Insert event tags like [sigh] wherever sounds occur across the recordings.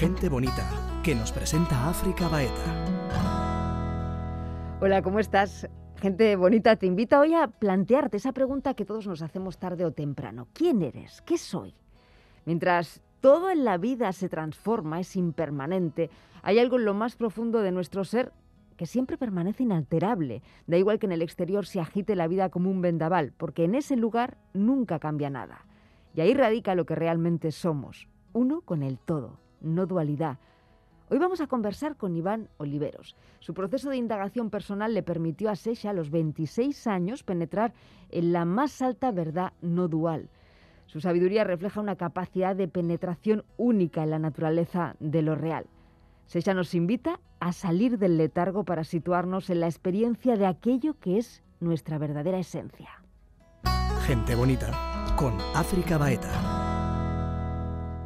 Gente bonita, que nos presenta África Baeta. Hola, ¿cómo estás? Gente bonita, te invito hoy a plantearte esa pregunta que todos nos hacemos tarde o temprano. ¿Quién eres? ¿Qué soy? Mientras todo en la vida se transforma, es impermanente, hay algo en lo más profundo de nuestro ser que siempre permanece inalterable. Da igual que en el exterior se agite la vida como un vendaval, porque en ese lugar nunca cambia nada. Y ahí radica lo que realmente somos, uno con el todo, no dualidad. Hoy vamos a conversar con Iván Oliveros. Su proceso de indagación personal le permitió a Sesha a los 26 años penetrar en la más alta verdad no dual. Su sabiduría refleja una capacidad de penetración única en la naturaleza de lo real. Sesha nos invita a salir del letargo para situarnos en la experiencia de aquello que es nuestra verdadera esencia. Gente bonita con África Baeta.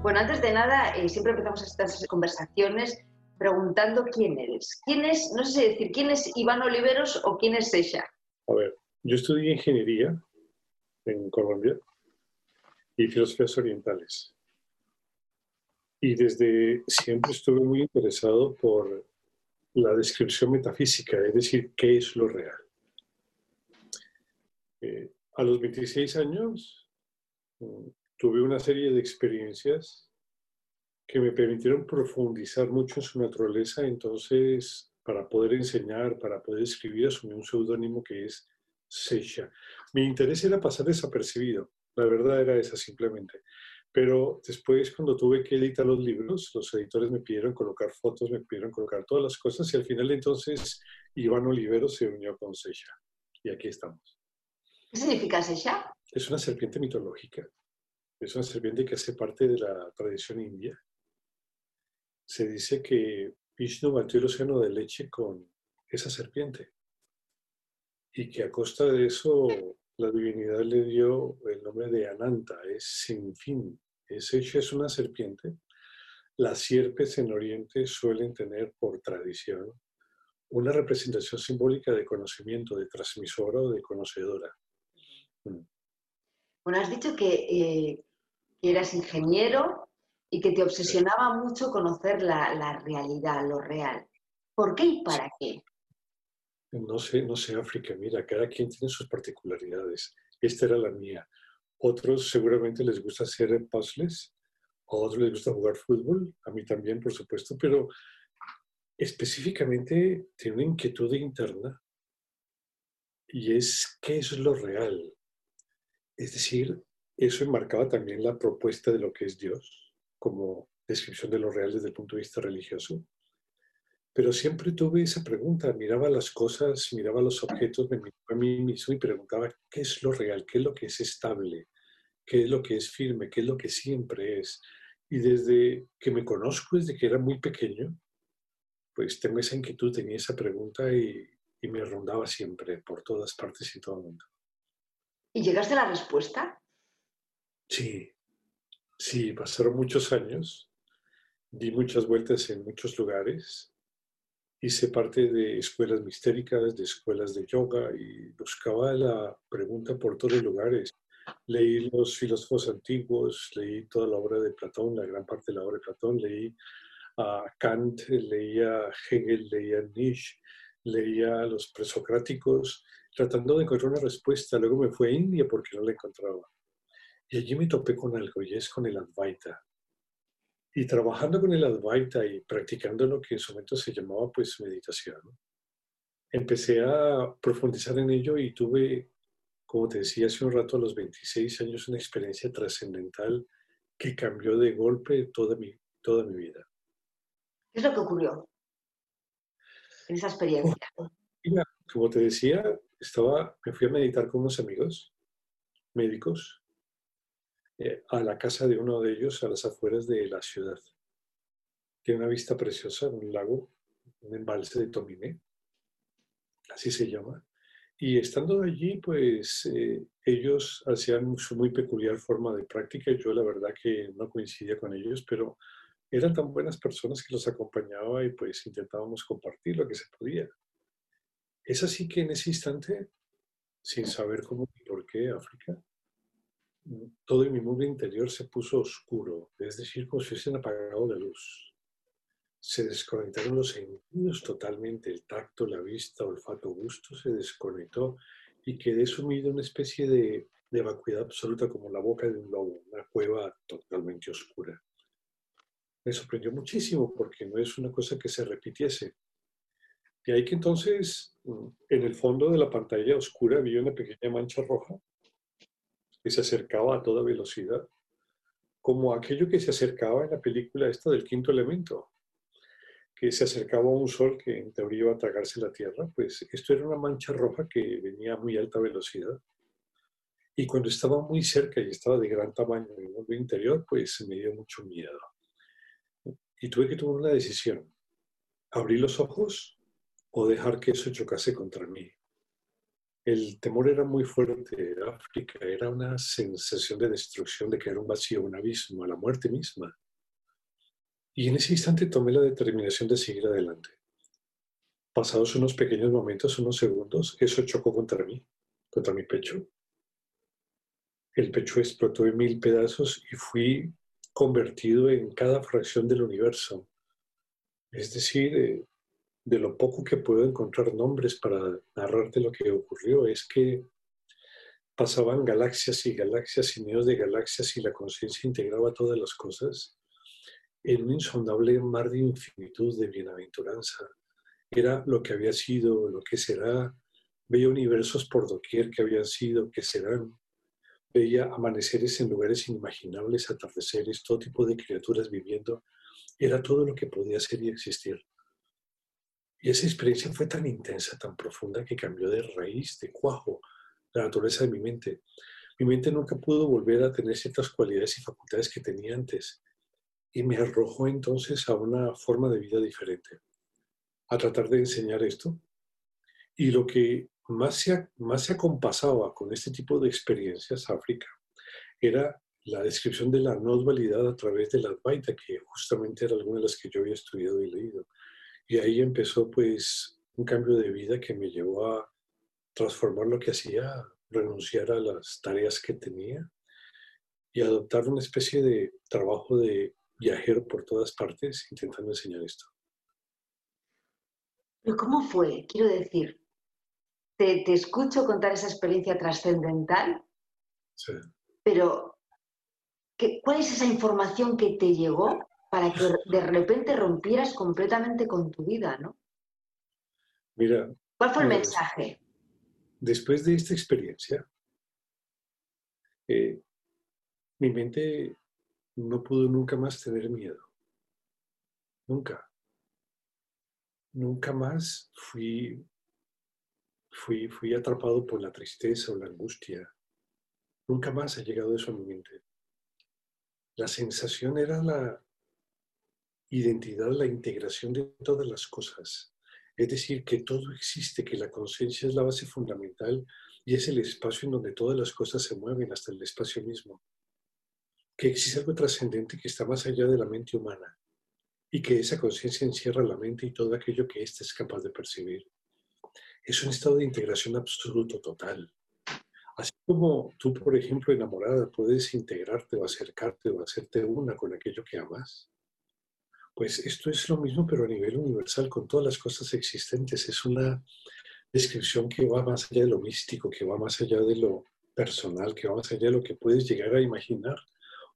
Bueno, antes de nada, eh, siempre empezamos estas conversaciones preguntando quién eres. ¿Quién es, no sé si decir, quién es Iván Oliveros o quién es Sesha? A ver, yo estudié ingeniería en Colombia y filosofías orientales y desde siempre estuve muy interesado por la descripción metafísica, es decir, qué es lo real. Eh, a los 26 años mm, tuve una serie de experiencias que me permitieron profundizar mucho en su naturaleza, entonces para poder enseñar, para poder escribir, asumí un seudónimo que es Seisha. Mi interés era pasar desapercibido, la verdad era esa simplemente. Pero después, cuando tuve que editar los libros, los editores me pidieron colocar fotos, me pidieron colocar todas las cosas y al final entonces Iván Olivero se unió con Sesha. Y aquí estamos. ¿Qué significa Sesha? Es una serpiente mitológica. Es una serpiente que hace parte de la tradición india. Se dice que Vishnu batió el océano de leche con esa serpiente y que a costa de eso la divinidad le dio el nombre de Ananta, es sin fin, ese es una serpiente. Las sierpes en Oriente suelen tener por tradición una representación simbólica de conocimiento, de transmisora o de conocedora. Bueno, has dicho que, eh, eras ingeniero y que te obsesionaba mucho conocer la, la, realidad, lo real. ¿Por qué y para qué? No sé, no sé, África, mira, cada quien tiene sus particularidades. Esta era la mía. Otros seguramente les gusta hacer puzzles, a otros les gusta jugar fútbol, a mí también, por supuesto, pero específicamente tiene una inquietud interna y es qué es lo real. Es decir, eso enmarcaba también la propuesta de lo que es Dios como descripción de lo real desde el punto de vista religioso. Pero siempre tuve esa pregunta, miraba las cosas, miraba los objetos, me miraba a mí mismo y preguntaba, ¿qué es lo real? ¿Qué es lo que es estable? qué es lo que es firme, qué es lo que siempre es. Y desde que me conozco, desde que era muy pequeño, pues tengo esa inquietud, tenía esa pregunta y, me rondaba siempre por todas partes y todo el mundo. ¿Y llegaste a la respuesta? Sí, sí, pasaron muchos años, di muchas vueltas en muchos lugares, hice parte de escuelas mistéricas, de escuelas de yoga y buscaba la pregunta por todos los lugares. Leí los filósofos antiguos, leí toda la obra de Platón, la gran parte de la obra de Platón, leí a Kant, leía Hegel, leía Nietzsche, leía a los presocráticos, tratando de encontrar una respuesta. Luego me fui a India porque no la encontraba. Y allí me topé con algo, y es con el Advaita. Y trabajando con el Advaita y practicando lo que en su momento se llamaba pues meditación, empecé a profundizar en ello y tuve como te decía hace un rato, a los 26 años, una experiencia trascendental que cambió de golpe toda mi, toda mi vida. ¿Qué es lo que ocurrió en esa experiencia? Mira, como te decía, estaba, me fui a meditar con unos amigos médicos eh, a la casa de uno de ellos a las afueras de la ciudad. Tiene una vista preciosa, un lago, un embalse de Tomine, así se llama. Y estando allí, pues eh, ellos hacían su muy peculiar forma de práctica. Yo la verdad que no coincidía con ellos, pero eran tan buenas personas que los acompañaba y pues intentábamos compartir lo que se podía. Es así que en ese instante, sin saber cómo y por qué África, todo mi mundo interior se puso oscuro, es decir, como si hubiesen apagado la luz. se desconectaron los sentidos totalmente, el tacto, la vista, olfato, gusto se desconectó y quedé sumido en una especie de, de vacuidad absoluta como la boca de un lobo, una cueva totalmente oscura. Me sorprendió muchísimo porque no es una cosa que se repitiese. Y ahí que entonces, en el fondo de la pantalla oscura, vi una pequeña mancha roja que se acercaba a toda velocidad, como aquello que se acercaba en la película esta del quinto elemento, que se acercaba a un sol que en teoría iba a tragarse la Tierra, pues esto era una mancha roja que venía a muy alta velocidad. Y cuando estaba muy cerca y estaba de gran tamaño en el mundo interior, pues me dio mucho miedo. Y tuve que tomar una decisión. Abrir los ojos o dejar que eso chocase contra mí. El temor era muy fuerte, África era una sensación de destrucción, de era un vacío, un abismo, la muerte misma. Y en ese instante tomé la determinación de seguir adelante. Pasados unos pequeños momentos, unos segundos, eso chocó contra mí, contra mi pecho. El pecho explotó en mil pedazos y fui convertido en cada fracción del universo. Es decir, eh, de lo poco que puedo encontrar nombres para narrarte lo que ocurrió es que pasaban galaxias y galaxias y neos de galaxias y la conciencia integraba todas las cosas en un insondable mar de infinitud de bienaventuranza. Era lo que había sido, lo que será. Veía universos por doquier que habían sido, que serán. Veía amaneceres en lugares inimaginables, atardeceres, todo tipo de criaturas viviendo. Era todo lo que podía ser y existir. Y esa experiencia fue tan intensa, tan profunda, que cambió de raíz, de cuajo, la naturaleza de mi mente. Mi mente nunca pudo volver a tener ciertas cualidades y facultades que tenía antes. Y me arrojó entonces a una forma de vida diferente, a tratar de enseñar esto. Y lo que más se, más acompasaba con este tipo de experiencias, África, era la descripción de la no dualidad a través de la Advaita, que justamente era alguna de las que yo había estudiado y leído. Y ahí empezó pues un cambio de vida que me llevó a transformar lo que hacía, renunciar a las tareas que tenía y adoptar una especie de trabajo de viajero por todas partes intentando enseñar esto. Pero ¿cómo fue? Quiero decir, te, te escucho contar esa experiencia trascendental, Sí. pero ¿qué, ¿cuál es esa información que te llegó para que de repente rompieras completamente con tu vida, ¿no? Mira, ¿Cuál fue el Pues, mensaje? después de esta experiencia, eh, mi mente no pudo nunca más tener miedo. Nunca. Nunca más fui, fui, fui atrapado por la tristeza o la angustia. Nunca más ha llegado eso a mi mente. La sensación era la identidad, la integración de todas las cosas. Es decir, que todo existe, que la conciencia es la base fundamental y es el espacio en donde todas las cosas se mueven, hasta el espacio mismo. Que existe algo trascendente que está más allá de la mente humana y que esa conciencia encierra la mente y todo aquello que ésta es capaz de percibir. Es un estado de integración absoluto, total. Así como tú, por ejemplo, enamorada, puedes integrarte o acercarte o hacerte una con aquello que amas, pues esto es lo mismo, pero a nivel universal, con todas las cosas existentes. Es una descripción que va más allá de lo místico, que va más allá de lo personal, que va más allá de lo que puedes llegar a imaginar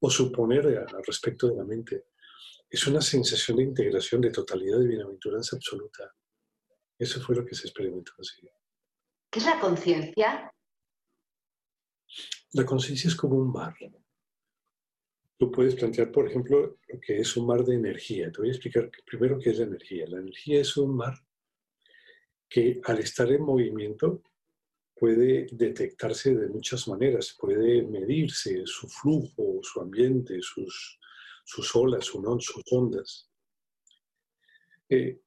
o suponer al respecto de la mente. Es una sensación de integración, de totalidad, de bienaventuranza absoluta. Eso fue lo que se experimentó así. ¿Qué es la conciencia? La conciencia es como un mar. Tú puedes plantear, por ejemplo, lo que es un mar de energía. Te voy a explicar primero qué es la energía. La energía es un mar que al estar en movimiento puede detectarse de muchas maneras, puede medirse su flujo, su ambiente, sus, sus olas, sus ondas. Eh,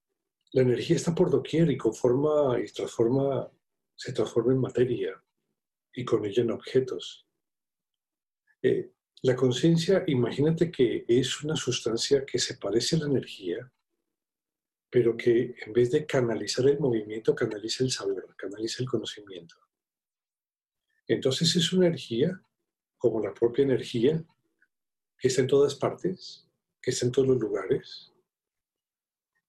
la energía está por doquier y conforma y transforma, se transforma en materia y con ella en objetos. Eh, la conciencia, imagínate que es una sustancia que se parece a la energía, pero que en vez de canalizar el movimiento, canaliza el saber, canaliza el conocimiento. Entonces es una energía, como la propia energía, que está en todas partes, que está en todos los lugares,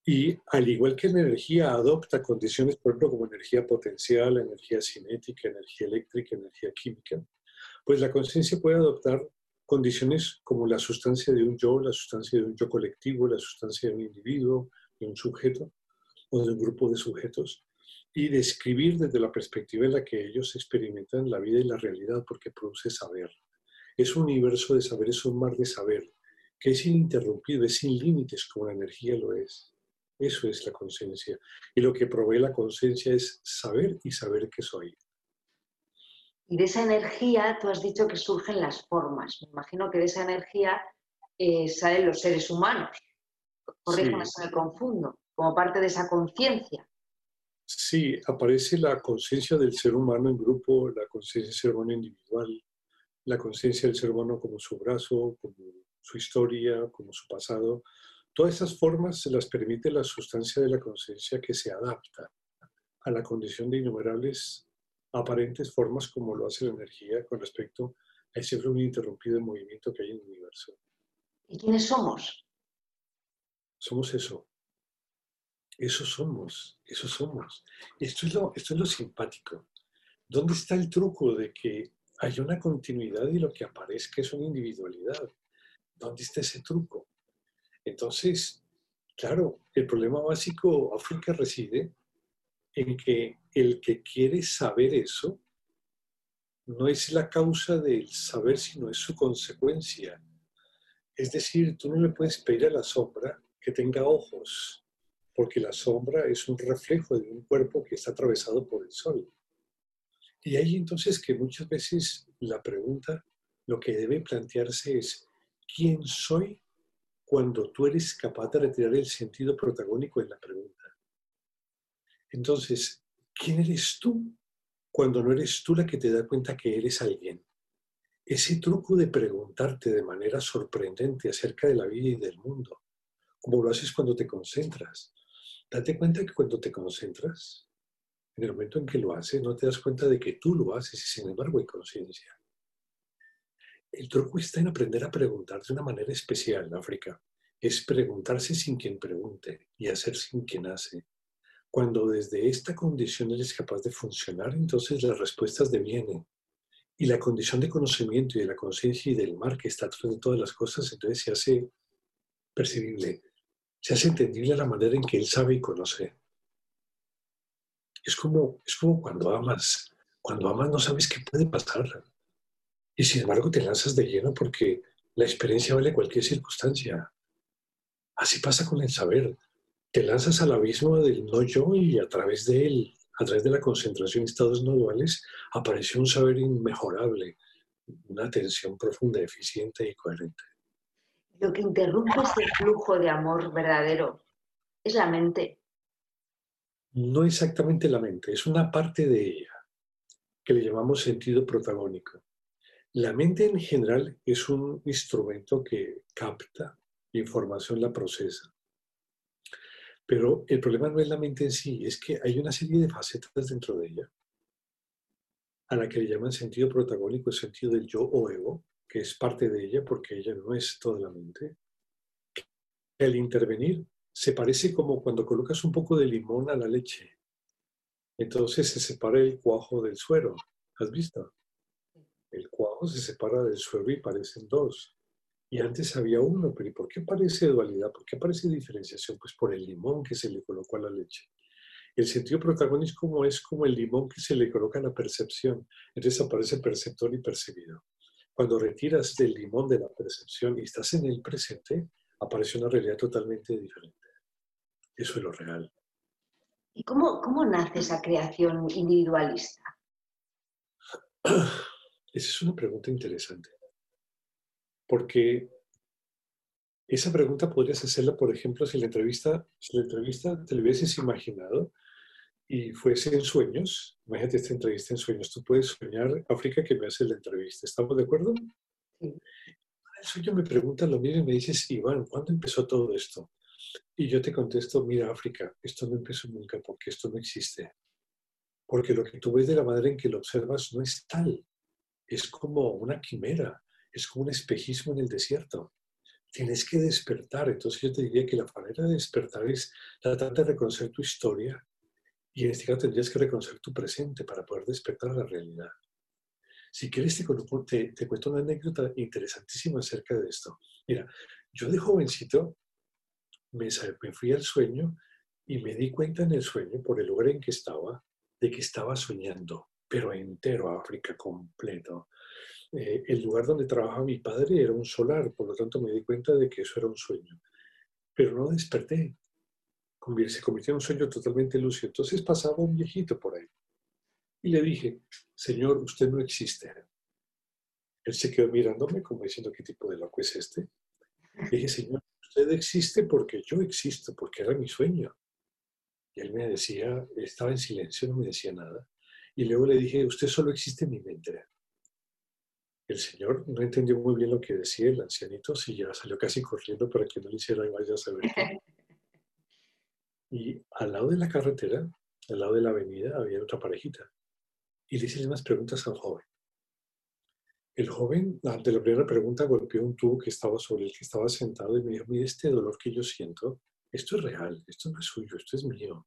Y al igual que la energía adopta condiciones, por ejemplo, como energía potencial, energía cinética, energía eléctrica, energía química, pues la conciencia puede adoptar condiciones como la sustancia de un yo, la sustancia de un yo colectivo, la sustancia de un individuo, de un sujeto o de un grupo de sujetos, y describir desde la perspectiva en la que ellos experimentan la vida y la realidad, porque produce saber. Es un universo de saber, es un mar de saber, que es ininterrumpido, es sin límites como la energía lo es. Eso es la conciencia. Y lo que provee la conciencia es saber y saber que soy. Y de esa energía, tú has dicho que surgen las formas. Me imagino que de esa energía eh, salen los seres humanos. Corrígeme si me confundo, como parte de esa conciencia. Sí, aparece la conciencia del ser humano en grupo, la conciencia del ser humano individual, la conciencia del ser humano como su brazo, como su historia, como su pasado. Todas esas formas se las permite la sustancia de la conciencia que se adapta a la condición de innumerables aparentes formas como lo hace la energía con respecto a ese flujo ininterrumpido de movimiento que hay en el universo. ¿Y quiénes somos? Somos eso. Eso somos, eso somos. Esto es lo, esto es lo simpático. ¿Dónde está el truco de que hay una continuidad y lo que aparezca es una individualidad? ¿Dónde está ese truco? Entonces, claro, el problema básico África reside en que el que quiere saber eso no es la causa del saber, sino es su consecuencia. Es decir, tú no le puedes pedir a la sombra que tenga ojos, porque la sombra es un reflejo de un cuerpo que está atravesado por el sol. Y ahí entonces que muchas veces la pregunta, lo que debe plantearse es, ¿quién soy cuando tú eres capaz de retirar el sentido protagónico en la pregunta? Entonces, ¿quién eres tú cuando no eres tú la que te da cuenta que eres alguien? Ese truco de preguntarte de manera sorprendente acerca de la vida y del mundo, como lo haces cuando te concentras. Date cuenta que cuando te concentras, en el momento en que lo haces, no te das cuenta de que tú lo haces y sin embargo hay conciencia. El truco está en aprender a preguntar de una manera especial en África. Es preguntarse sin quien pregunte y hacer sin quien hace. Cuando desde esta condición eres capaz de funcionar, entonces las respuestas devienen. Y la condición de conocimiento y de la conciencia y del mar que está atrás de todas las cosas, entonces se hace percibible, se hace entendible la manera en que él sabe y conoce. Es como, es como cuando amas. Cuando amas no sabes qué puede pasar. Y sin embargo te lanzas de lleno porque la experiencia vale cualquier circunstancia. Así pasa con el saber te lanzas al abismo del no yo y a través de él, a través de la concentración de estados no duales, apareció un saber inmejorable, una atención profunda, eficiente y coherente. Lo que interrumpe ese flujo de amor verdadero es la mente. No exactamente la mente, es una parte de ella que le llamamos sentido protagónico. La mente en general es un instrumento que capta información, la procesa. Pero el problema no es la mente en sí, es que hay una serie de facetas dentro de ella, a la que le llaman sentido protagónico, el sentido del yo o ego, que es parte de ella porque ella no es toda la mente. El intervenir se parece como cuando colocas un poco de limón a la leche. Entonces se separa el cuajo del suero. ¿Has visto? El cuajo se separa del suero y parecen dos. Y antes había uno, pero ¿y por qué aparece dualidad? ¿Por qué aparece diferenciación? Pues por el limón que se le colocó a la leche. El sentido protagonismo es como el limón que se le coloca a la percepción. Entonces aparece perceptor y percibido. Cuando retiras del limón de la percepción y estás en el presente, aparece una realidad totalmente diferente. Eso es lo real. ¿Y cómo, cómo nace esa creación individualista? [clears throat] Esa es una pregunta interesante. Porque esa pregunta podrías hacerla, por ejemplo, si la entrevista, si la entrevista te lo hubieses imaginado y fuese en sueños. Imagínate esta entrevista en sueños. Tú puedes soñar, África, que me hace la entrevista. ¿Estamos de acuerdo? Sí. El sueño me pregunta lo mismo y me dices, Iván, ¿cuándo empezó todo esto? Y yo te contesto, mira, África, esto no empezó nunca porque esto no existe. Porque lo que tú ves de la manera en que lo observas no es tal. Es como una quimera es como un espejismo en el desierto. tienes que despertar. Entonces yo te diría que la manera de despertar es tratar de reconocer tu historia y en este caso tendrías que reconocer tu presente para poder despertar la realidad. Si quieres, te, te, cuento una anécdota interesantísima acerca de esto. Mira, yo de jovencito me, me fui al sueño y me di cuenta en el sueño, por el lugar en que estaba, de que estaba soñando, pero entero, África completo. Eh, el lugar donde trabajaba mi padre era un solar, por lo tanto me di cuenta de que eso era un sueño. Pero no desperté. Se convirtió en un sueño totalmente lúcido. Entonces pasaba un viejito por ahí. Y le dije, Señor, usted no existe. Él se quedó mirándome como diciendo, ¿qué tipo de loco es este? Le dije, Señor, usted existe porque yo existo, porque era mi sueño. Y él me decía, estaba en silencio, no me decía nada. Y luego le dije, usted solo existe en mi mente. El señor no entendió muy bien lo que decía el ancianito, y ya salió casi corriendo para que no le hiciera vaya a saber qué. [laughs] Y al lado de la carretera, al lado de la avenida, había otra parejita. Y le hice unas preguntas al joven. El joven, ante la primera pregunta, golpeó un tubo que estaba sobre el que estaba sentado y me dijo, mire, este dolor que yo siento, esto es real, esto no es suyo, esto es mío.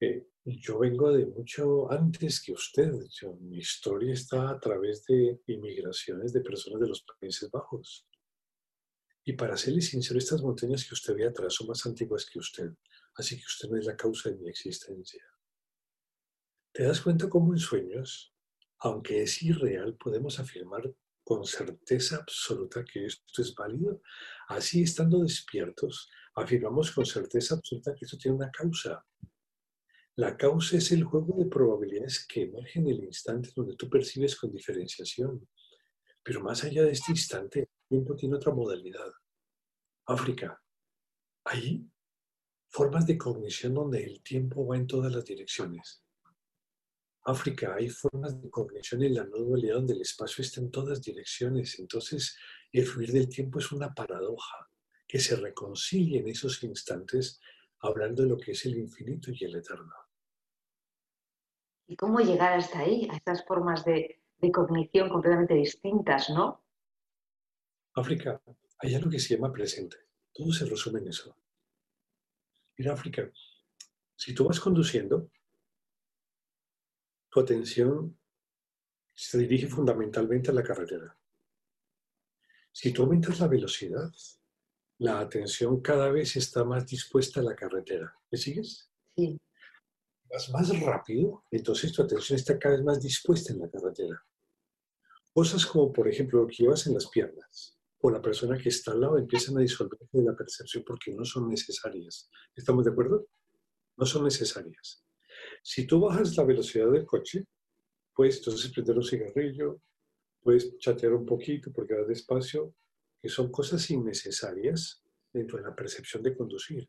Eh, yo vengo de mucho antes que usted. mi historia está a través de inmigraciones de personas de los Países Bajos. Y para serle sincero, estas montañas que usted ve atrás son más antiguas que usted. Así que usted no es la causa de mi existencia. ¿Te das cuenta cómo en sueños, aunque es irreal, podemos afirmar con certeza absoluta que esto es válido? Así, estando despiertos, afirmamos con certeza absoluta que esto tiene una causa. La causa es el juego de probabilidades que emerge en el instante donde tú percibes con diferenciación. Pero más allá de este instante, el tiempo tiene otra modalidad. África. Hay formas de cognición donde el tiempo va en todas las direcciones. África, hay formas de cognición en la no dualidad donde el espacio está en todas direcciones. Entonces, el fluir del tiempo es una paradoja que se reconcilia en esos instantes hablando de lo que es el infinito y el eterno. ¿Y cómo llegar hasta ahí, a estas formas de, cognición completamente distintas, no? África, hay algo que se llama presente. Todo se resume en eso. Mira, África, si tú vas conduciendo, tu atención se dirige fundamentalmente a la carretera. Si tú aumentas la velocidad, la atención cada vez está más dispuesta a la carretera. ¿Me sigues? Sí. Vas más rápido, entonces tu atención está cada vez más dispuesta en la carretera. Cosas como, por ejemplo, lo que llevas en las piernas o la persona que está al lado empiezan a disolverse de la percepción porque no son necesarias. ¿Estamos de acuerdo? No son necesarias. Si tú bajas la velocidad del coche, puedes entonces prender un cigarrillo, puedes chatear un poquito porque vas despacio, que son cosas innecesarias dentro de la percepción de conducir.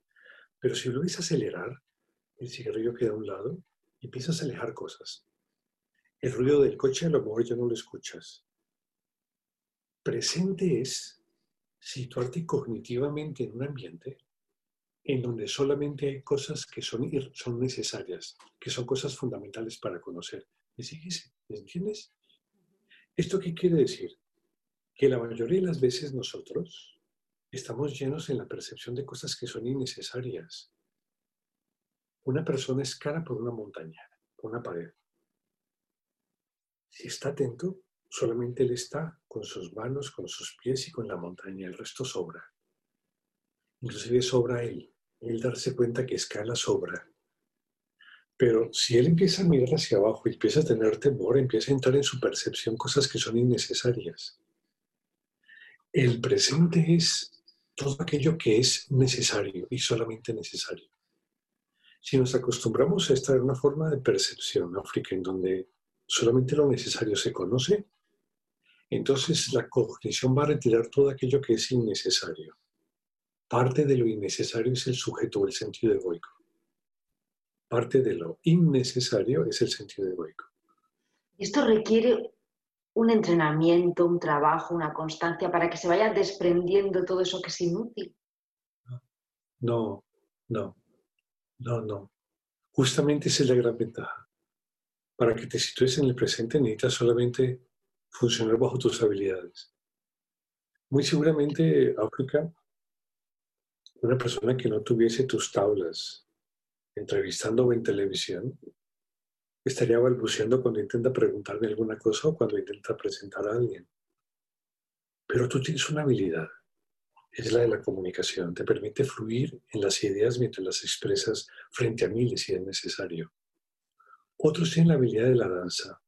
Pero si lo ves acelerar, el cigarrillo queda a un lado y empiezas a alejar cosas. El ruido del coche a lo mejor ya no lo escuchas. Presente es situarte cognitivamente en un ambiente en donde solamente hay cosas que son, son necesarias, que son cosas fundamentales para conocer. ¿Me sigues? ¿Me entiendes? ¿Esto qué quiere decir? que la mayoría de las veces nosotros estamos llenos en la percepción de cosas que son innecesarias. Una persona escala por una montaña, por una pared. Si está atento, solamente él está con sus manos, con sus pies y con la montaña. El resto sobra. Inclusive sobra él. Él darse cuenta que escala sobra. Pero si él empieza a mirar hacia abajo y empieza a tener temor, empieza a entrar en su percepción cosas que son innecesarias. El presente es todo aquello que es necesario y solamente necesario. Si nos acostumbramos a estar en una forma de percepción África en donde solamente lo necesario se conoce, entonces la cognición va a retirar todo aquello que es innecesario. Parte de lo innecesario es el sujeto o el sentido egoico. Parte de lo innecesario es el sentido egoico. Esto requiere un entrenamiento, un trabajo, una constancia para que se vaya desprendiendo todo eso que es inútil. No, no, no, no. Justamente esa es la gran ventaja. Para que te sitúes en el presente necesitas solamente funcionar bajo tus habilidades. muy seguramente África, una persona que no tuviese tus tablas entrevistándome en televisión, estaría balbuceando cuando intenta preguntarme alguna cosa o cuando intenta presentar a alguien. Pero tú tienes una habilidad, es la de la comunicación, te permite fluir en las ideas mientras las expresas frente a miles si es necesario. Otros tienen la habilidad de la danza,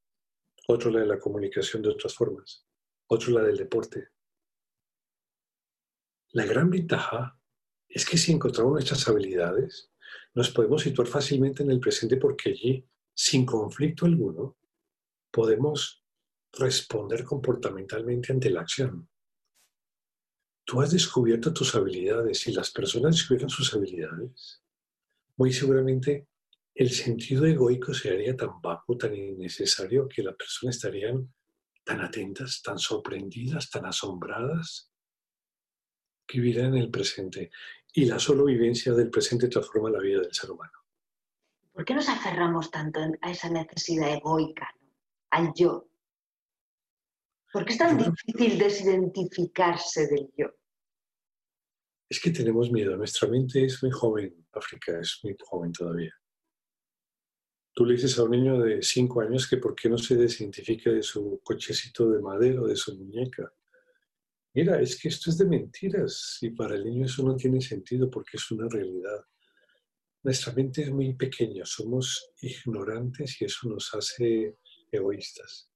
otros la de la comunicación de otras formas, otros la del deporte. La gran ventaja es que si encontramos nuestras habilidades, nos podemos situar fácilmente en el presente porque allí, sin conflicto alguno, podemos responder comportamentalmente ante la acción. Tú has descubierto tus habilidades y las personas descubren sus habilidades. Muy seguramente el sentido egoico sería tan bajo, tan innecesario, que las personas estarían tan atentas, tan sorprendidas, tan asombradas, que vivirán en el presente. Y la solo vivencia del presente transforma la vida del ser humano. ¿Por qué nos aferramos tanto a esa necesidad egoica, al yo? ¿Por qué es tan difícil desidentificarse del yo? Es que tenemos miedo. Nuestra mente es muy joven. África es muy joven todavía. Tú le dices a un niño de 5 años que por qué no se desidentifica de su cochecito de madera o de su muñeca. Mira, es que esto es de mentiras y para el niño eso no tiene sentido porque es una realidad. Nuestra mente es muy pequeña, somos ignorantes y eso nos hace egoístas.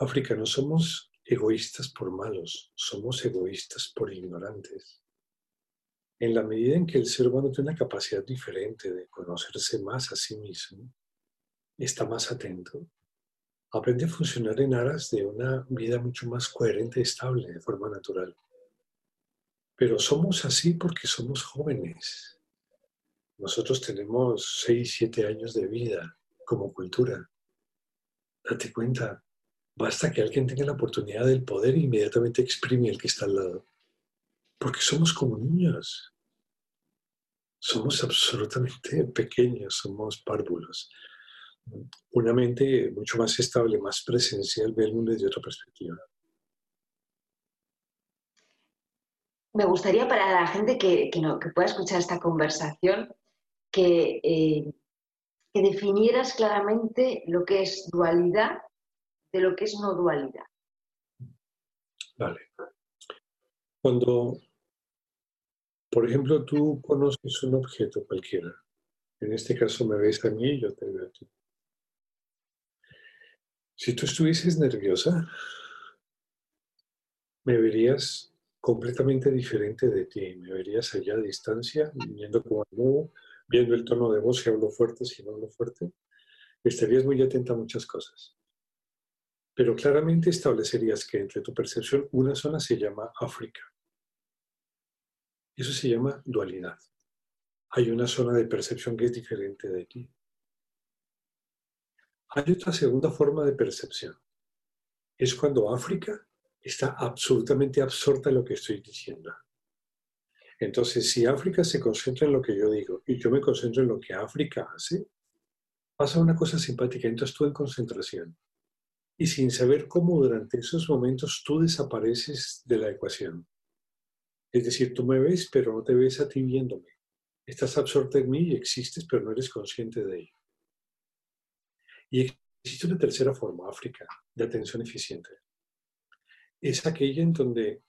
África, no somos egoístas por malos, somos egoístas por ignorantes. En la medida en que el ser humano tiene una capacidad diferente de conocerse más a sí mismo, está más atento, aprende a funcionar en aras de una vida mucho más coherente y estable de forma natural. Pero somos así porque somos jóvenes. Nosotros tenemos 6, 7 años de vida como cultura. Date cuenta, Basta que alguien tenga la oportunidad del poder e inmediatamente exprime el que está al lado. Porque somos como niños. Somos absolutamente pequeños, somos párvulos. Una mente mucho más estable, más presencial, ve el mundo desde otra perspectiva. Me gustaría para la gente que, pueda escuchar esta conversación que, eh, que definieras claramente lo que es dualidad de lo que es no dualidad. Vale. Cuando, por ejemplo, tú conoces un objeto cualquiera, en este caso me ves a mí y yo te veo a ti. Si tú estuvieses nerviosa, me verías completamente diferente de ti, me verías allá a distancia, viendo como nuevo, viendo el tono de voz, si hablo fuerte, si no hablo fuerte, estarías muy atenta a muchas cosas. Pero claramente establecerías que entre tu percepción una zona se llama África. Eso se llama dualidad. Hay una zona de percepción que es diferente de ti. Hay otra segunda forma de percepción. Es cuando África está absolutamente absorta en lo que estoy diciendo. Entonces, si África se concentra en lo que yo digo y yo me concentro en lo que África hace, pasa una cosa simpática. Entonces tú en concentración y sin saber cómo durante esos momentos tú desapareces de la ecuación. Es decir, tú me ves, pero no te ves a ti viéndome. Estás absorta en mí y existes, pero no eres consciente de ello. Y existe una tercera forma, África, de atención eficiente. Es aquella en donde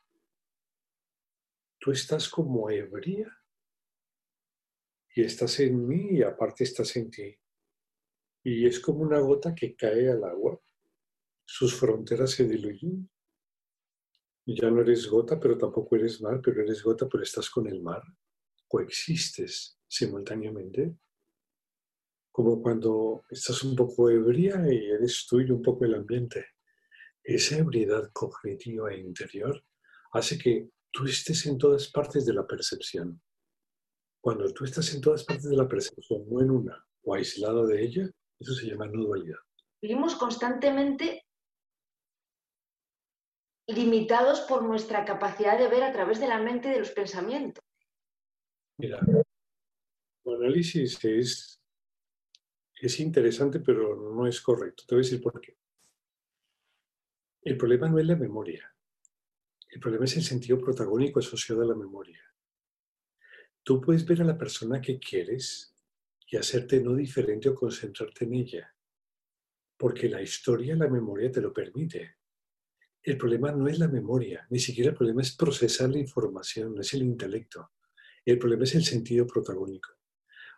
tú estás como ebria y estás en mí y aparte estás en ti. Y es como una gota que cae al agua sus fronteras se diluyen. Ya no eres gota, pero tampoco eres mar, pero eres gota, pero estás con el mar. Coexistes simultáneamente. Como cuando estás un poco ebria y eres tú y un poco el ambiente. Esa ebriedad cognitiva e interior hace que tú estés en todas partes de la percepción. Cuando tú estás en todas partes de la percepción, no en una o aislado de ella, eso se llama no dualidad. Vivimos constantemente limitados por nuestra capacidad de ver a través de la mente y de los pensamientos. Mira, tu análisis es, es interesante, pero no es correcto. Te voy a decir por qué. El problema no es la memoria. El problema es el sentido protagónico asociado a la memoria. Tú puedes ver a la persona que quieres y hacerte no diferente o concentrarte en ella, porque la historia, la memoria te lo permite. El problema no es la memoria, ni siquiera el problema es procesar la información, no es el intelecto. El problema es el sentido protagónico.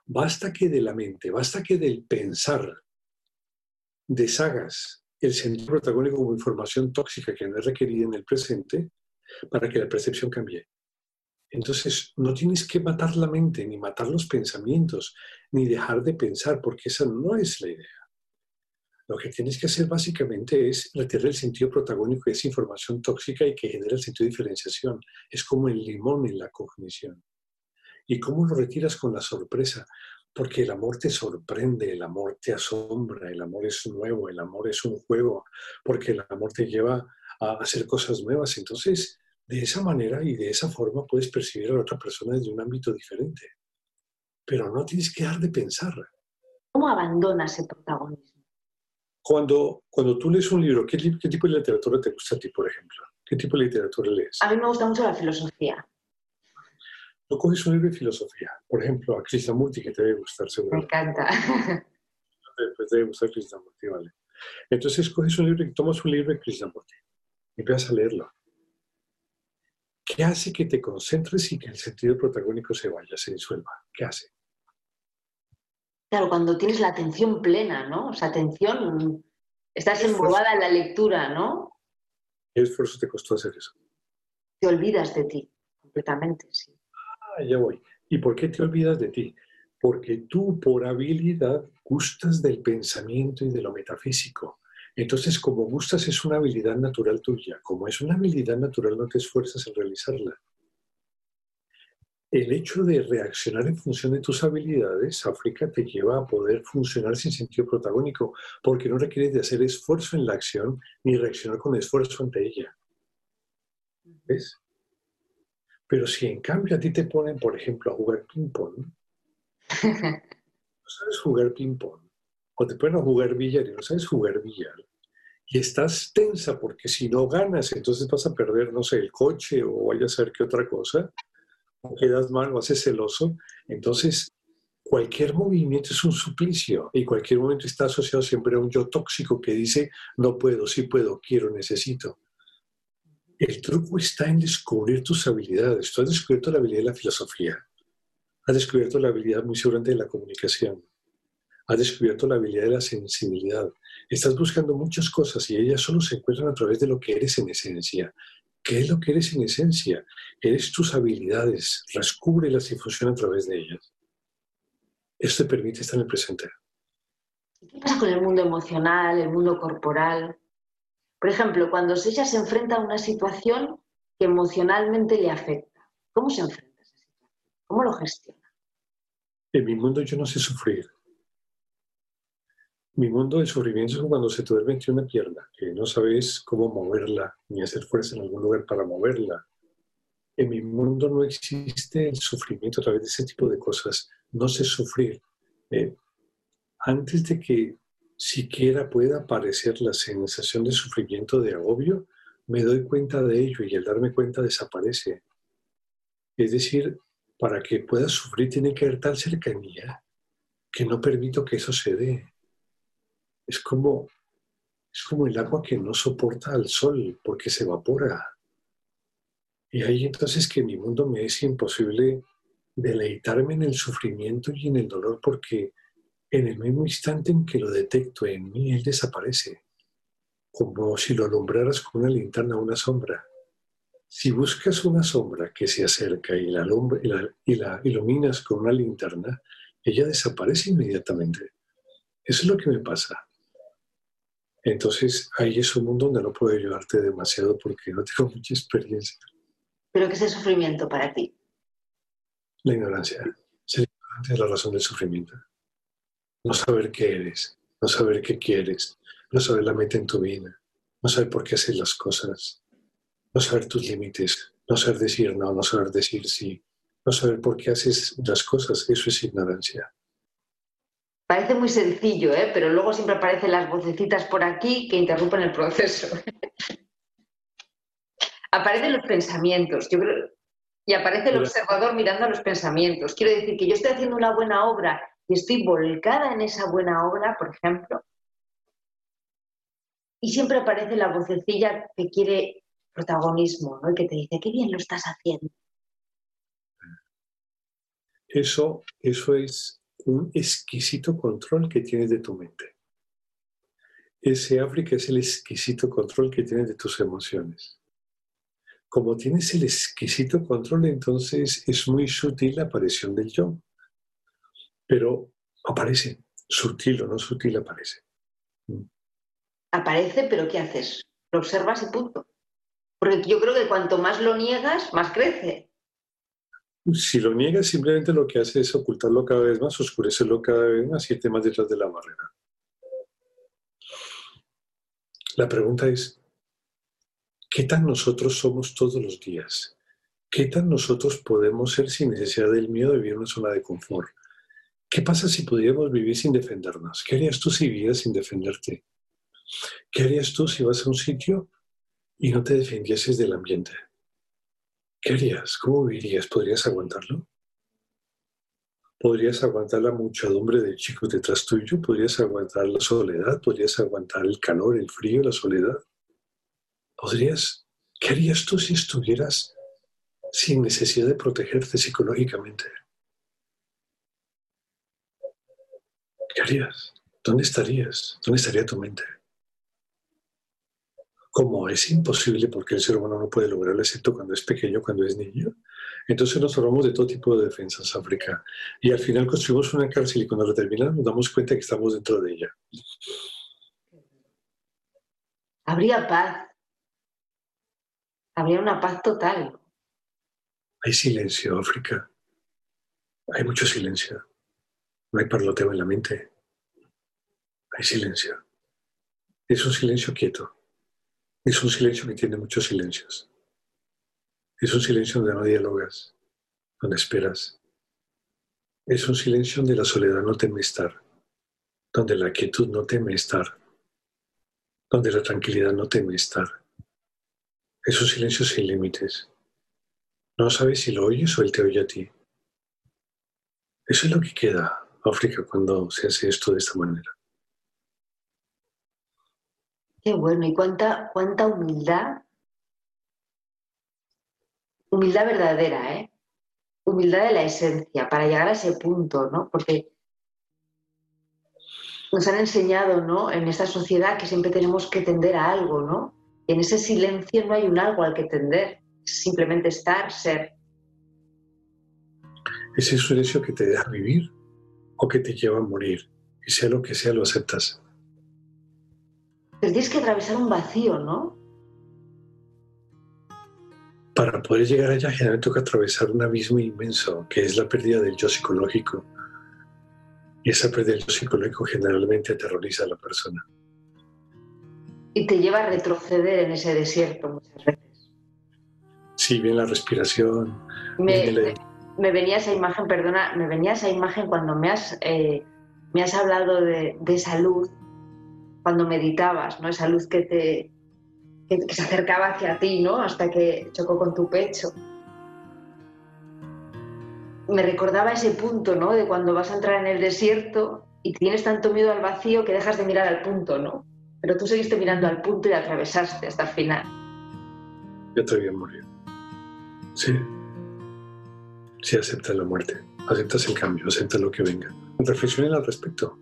Basta que de la mente, basta que del pensar deshagas el sentido protagónico como información tóxica que no es requerida en el presente para que la percepción cambie. Entonces, no tienes que matar la mente, ni matar los pensamientos, ni dejar de pensar, porque esa no es la idea. Lo que tienes que hacer básicamente es retirar el sentido protagónico de esa información tóxica y que genera el sentido de diferenciación. Es como el limón en la cognición. ¿Y cómo lo retiras con la sorpresa? Porque el amor te sorprende, el amor te asombra, el amor es nuevo, el amor es un juego, porque el amor te lleva a hacer cosas nuevas. Entonces, de esa manera y de esa forma puedes percibir a la otra persona desde un ámbito diferente. Pero no tienes que dejar de pensar. ¿Cómo abandonas ese protagonismo? Cuando, cuando tú lees un libro, ¿qué, ¿qué, tipo de literatura te gusta a ti, por ejemplo? ¿Qué tipo de literatura lees? A mí me gusta mucho la filosofía. Tú coges un libro de filosofía, por ejemplo, a Krishnamurti, que te debe gustar seguro. Me encanta. [laughs] Pues te debe gustar Krishnamurti, vale. Entonces coges un libro y tomas un libro de Krishnamurti y empiezas a leerlo. ¿Qué hace que te concentres y que el sentido protagónico se vaya, se disuelva? ¿Qué hace? Claro, cuando tienes la atención plena, ¿no? O sea, atención, estás embobada en la lectura, ¿no? ¿Qué esfuerzo te costó hacer eso? Te olvidas de ti, completamente, sí. Ah, ya voy. ¿Y por qué te olvidas de ti? Porque tú, por habilidad, gustas del pensamiento y de lo metafísico. Entonces, como gustas es una habilidad natural tuya. Como es una habilidad natural, no te esfuerzas en realizarla. El hecho de reaccionar en función de tus habilidades, África, te lleva a poder funcionar sin sentido protagónico, porque no requieres de hacer esfuerzo en la acción ni reaccionar con esfuerzo ante ella. ¿Ves? Pero si en cambio a ti te ponen, por ejemplo, a jugar ping-pong, no sabes jugar ping-pong, o te ponen a jugar billar y no sabes jugar billar, y estás tensa porque si no ganas, entonces vas a perder, no sé, el coche o vaya a ser que otra cosa, quedas mal o haces celoso, entonces cualquier movimiento es un suplicio y cualquier momento está asociado siempre a un yo tóxico que dice, no puedo, sí puedo, quiero, necesito. El truco está en descubrir tus habilidades. Tú has descubierto la habilidad de la filosofía, has descubierto la habilidad muy seguramente de la comunicación, has descubierto la habilidad de la sensibilidad. Estás buscando muchas cosas y ellas solo se encuentran a través de lo que eres en esencia. ¿Qué es lo que eres en esencia? Eres tus habilidades, descúbrelas y funciona a través de ellas. Esto te permite estar en el presente. ¿Qué pasa con el mundo emocional, el mundo corporal? Por ejemplo, cuando ella se enfrenta a una situación que emocionalmente le afecta, ¿cómo se enfrenta a esa situación? ¿Cómo lo gestiona? En mi mundo yo no sé sufrir. Mi mundo de sufrimiento es cuando se te duerme una pierna, que no sabes cómo moverla, ni hacer fuerza en algún lugar para moverla. En mi mundo no existe el sufrimiento a través de ese tipo de cosas. No sé sufrir. Eh, antes de que siquiera pueda aparecer la sensación de sufrimiento, de agobio, me doy cuenta de ello y al darme cuenta desaparece. Es decir, para que pueda sufrir tiene que haber tal cercanía que no permito que eso se dé es como, es como el agua que no soporta al sol porque se evapora. Y ahí entonces que mi mundo me es imposible deleitarme en el sufrimiento y en el dolor porque en el mismo instante en que lo detecto en mí, él desaparece, como si lo alumbraras con una linterna o una sombra. Si buscas una sombra que se acerca y la, y la, y la iluminas con una linterna, ella desaparece inmediatamente. Eso es lo que me pasa. Entonces, ahí es un mundo donde no puedo ayudarte demasiado porque no tengo [laughs] mucha experiencia. ¿Pero qué es el sufrimiento para ti? La ignorancia. Ser ignorante es la razón del sufrimiento. No saber qué eres, no saber qué quieres, no saber la meta en tu vida, no saber por qué haces las cosas, no saber tus límites, no saber decir no, no saber decir sí, no saber por qué haces las cosas, eso es ignorancia. Parece muy sencillo, ¿eh? pero luego siempre aparecen las vocecitas por aquí que interrumpen el proceso. [laughs] aparecen los pensamientos. Yo creo, y aparece el observador mirando a los pensamientos. Quiero decir que yo estoy haciendo una buena obra y estoy volcada en esa buena obra, por ejemplo, y siempre aparece la vocecilla que quiere protagonismo, ¿no? Y que te dice, qué bien lo estás haciendo. Eso, eso es un exquisito control que tienes de tu mente. Ese África es el exquisito control que tienes de tus emociones. Como tienes el exquisito control, entonces es muy sutil la aparición del yo. Pero aparece, sutil o no sutil aparece. Aparece, pero ¿qué haces? Lo observas y punto. Porque yo creo que cuanto más lo niegas, más crece. Si lo niegas, simplemente lo que hace es ocultarlo cada vez más, oscurecerlo cada vez más y irte más detrás de la barrera. La pregunta es, ¿qué tan nosotros somos todos los días? ¿Qué tan nosotros podemos ser sin necesidad del miedo de vivir en una zona de confort? ¿Qué pasa si pudiéramos vivir sin defendernos? ¿Qué harías tú si vivieras sin defenderte? ¿Qué harías tú si vas a un sitio y no te defendieses del ambiente? ¿Qué harías? ¿Cómo vivirías? ¿Podrías aguantarlo? ¿Podrías aguantar la muchedumbre de chicos detrás tuyo? ¿Podrías aguantar la soledad? ¿Podrías aguantar el calor, el frío, la soledad? ¿Podrías? ¿Qué harías tú si estuvieras sin necesidad de protegerte psicológicamente? ¿Qué harías? ¿Dónde estarías? ¿Dónde estaría tu mente? Como es imposible porque el ser humano no puede lograrlo excepto cuando es pequeño, cuando es niño. Entonces nos hablamos de todo tipo de defensas, África. Y al final construimos una cárcel y cuando la terminamos nos damos cuenta que estamos dentro de ella. Habría paz. Habría una paz total. Hay silencio, África. Hay mucho silencio. No hay parloteo en la mente. Hay silencio. Es un silencio quieto. Es un silencio que tiene muchos silencios. Es un silencio donde no dialogas, donde esperas. Es un silencio donde la soledad no teme estar, donde la quietud no teme estar, donde la tranquilidad no teme estar. Es un silencio sin límites. No sabes si lo oyes o él te oye a ti. Eso es lo que queda, África, cuando se hace esto de esta manera. Qué bueno, y cuánta, cuánta humildad. Humildad verdadera, ¿eh? Humildad de la esencia, para llegar a ese punto, ¿no? Porque nos han enseñado, ¿no? En esta sociedad que siempre tenemos que tender a algo, ¿no? Y en ese silencio no hay un algo al que tender, simplemente estar, ser. Ese silencio que te deja vivir o que te lleva a morir. Y sea lo que sea, lo aceptas. Pero tienes que atravesar un vacío, ¿no? Para poder llegar allá, generalmente toca atravesar un abismo inmenso, que es la pérdida del yo psicológico. Y esa pérdida del yo psicológico generalmente aterroriza a la persona. Y te lleva a retroceder en ese desierto muchas veces. Sí, bien la respiración. Me, venía esa imagen, perdona, me venía esa imagen cuando me has, eh, me has hablado de, de salud cuando meditabas, ¿no? Esa luz que te que, se acercaba hacia ti, ¿no? Hasta que chocó con tu pecho. Me recordaba ese punto, ¿no? De cuando vas a entrar en el desierto y tienes tanto miedo al vacío que dejas de mirar al punto, ¿no? Pero tú seguiste mirando al punto y atravesaste hasta el final. Yo te a morir. Sí. Sí, aceptas la muerte. Aceptas el cambio, aceptas lo que venga. Reflexionen al respecto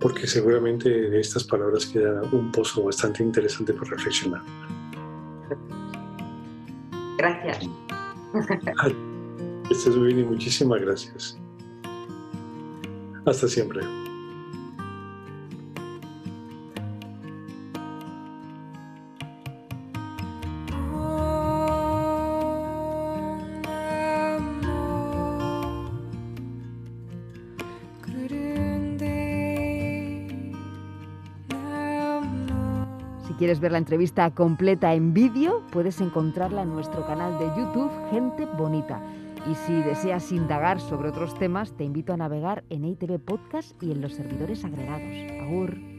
porque seguramente de estas palabras queda un pozo bastante interesante por reflexionar. Gracias. Estás muy bien y muchísimas gracias. Hasta siempre. Quieres ver la entrevista completa en vídeo, puedes encontrarla en nuestro canal de YouTube Gente Bonita. Y si deseas indagar sobre otros temas, te invito a navegar en ITV Podcast y en los servidores agregados. Agur.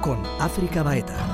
Con África Baeta.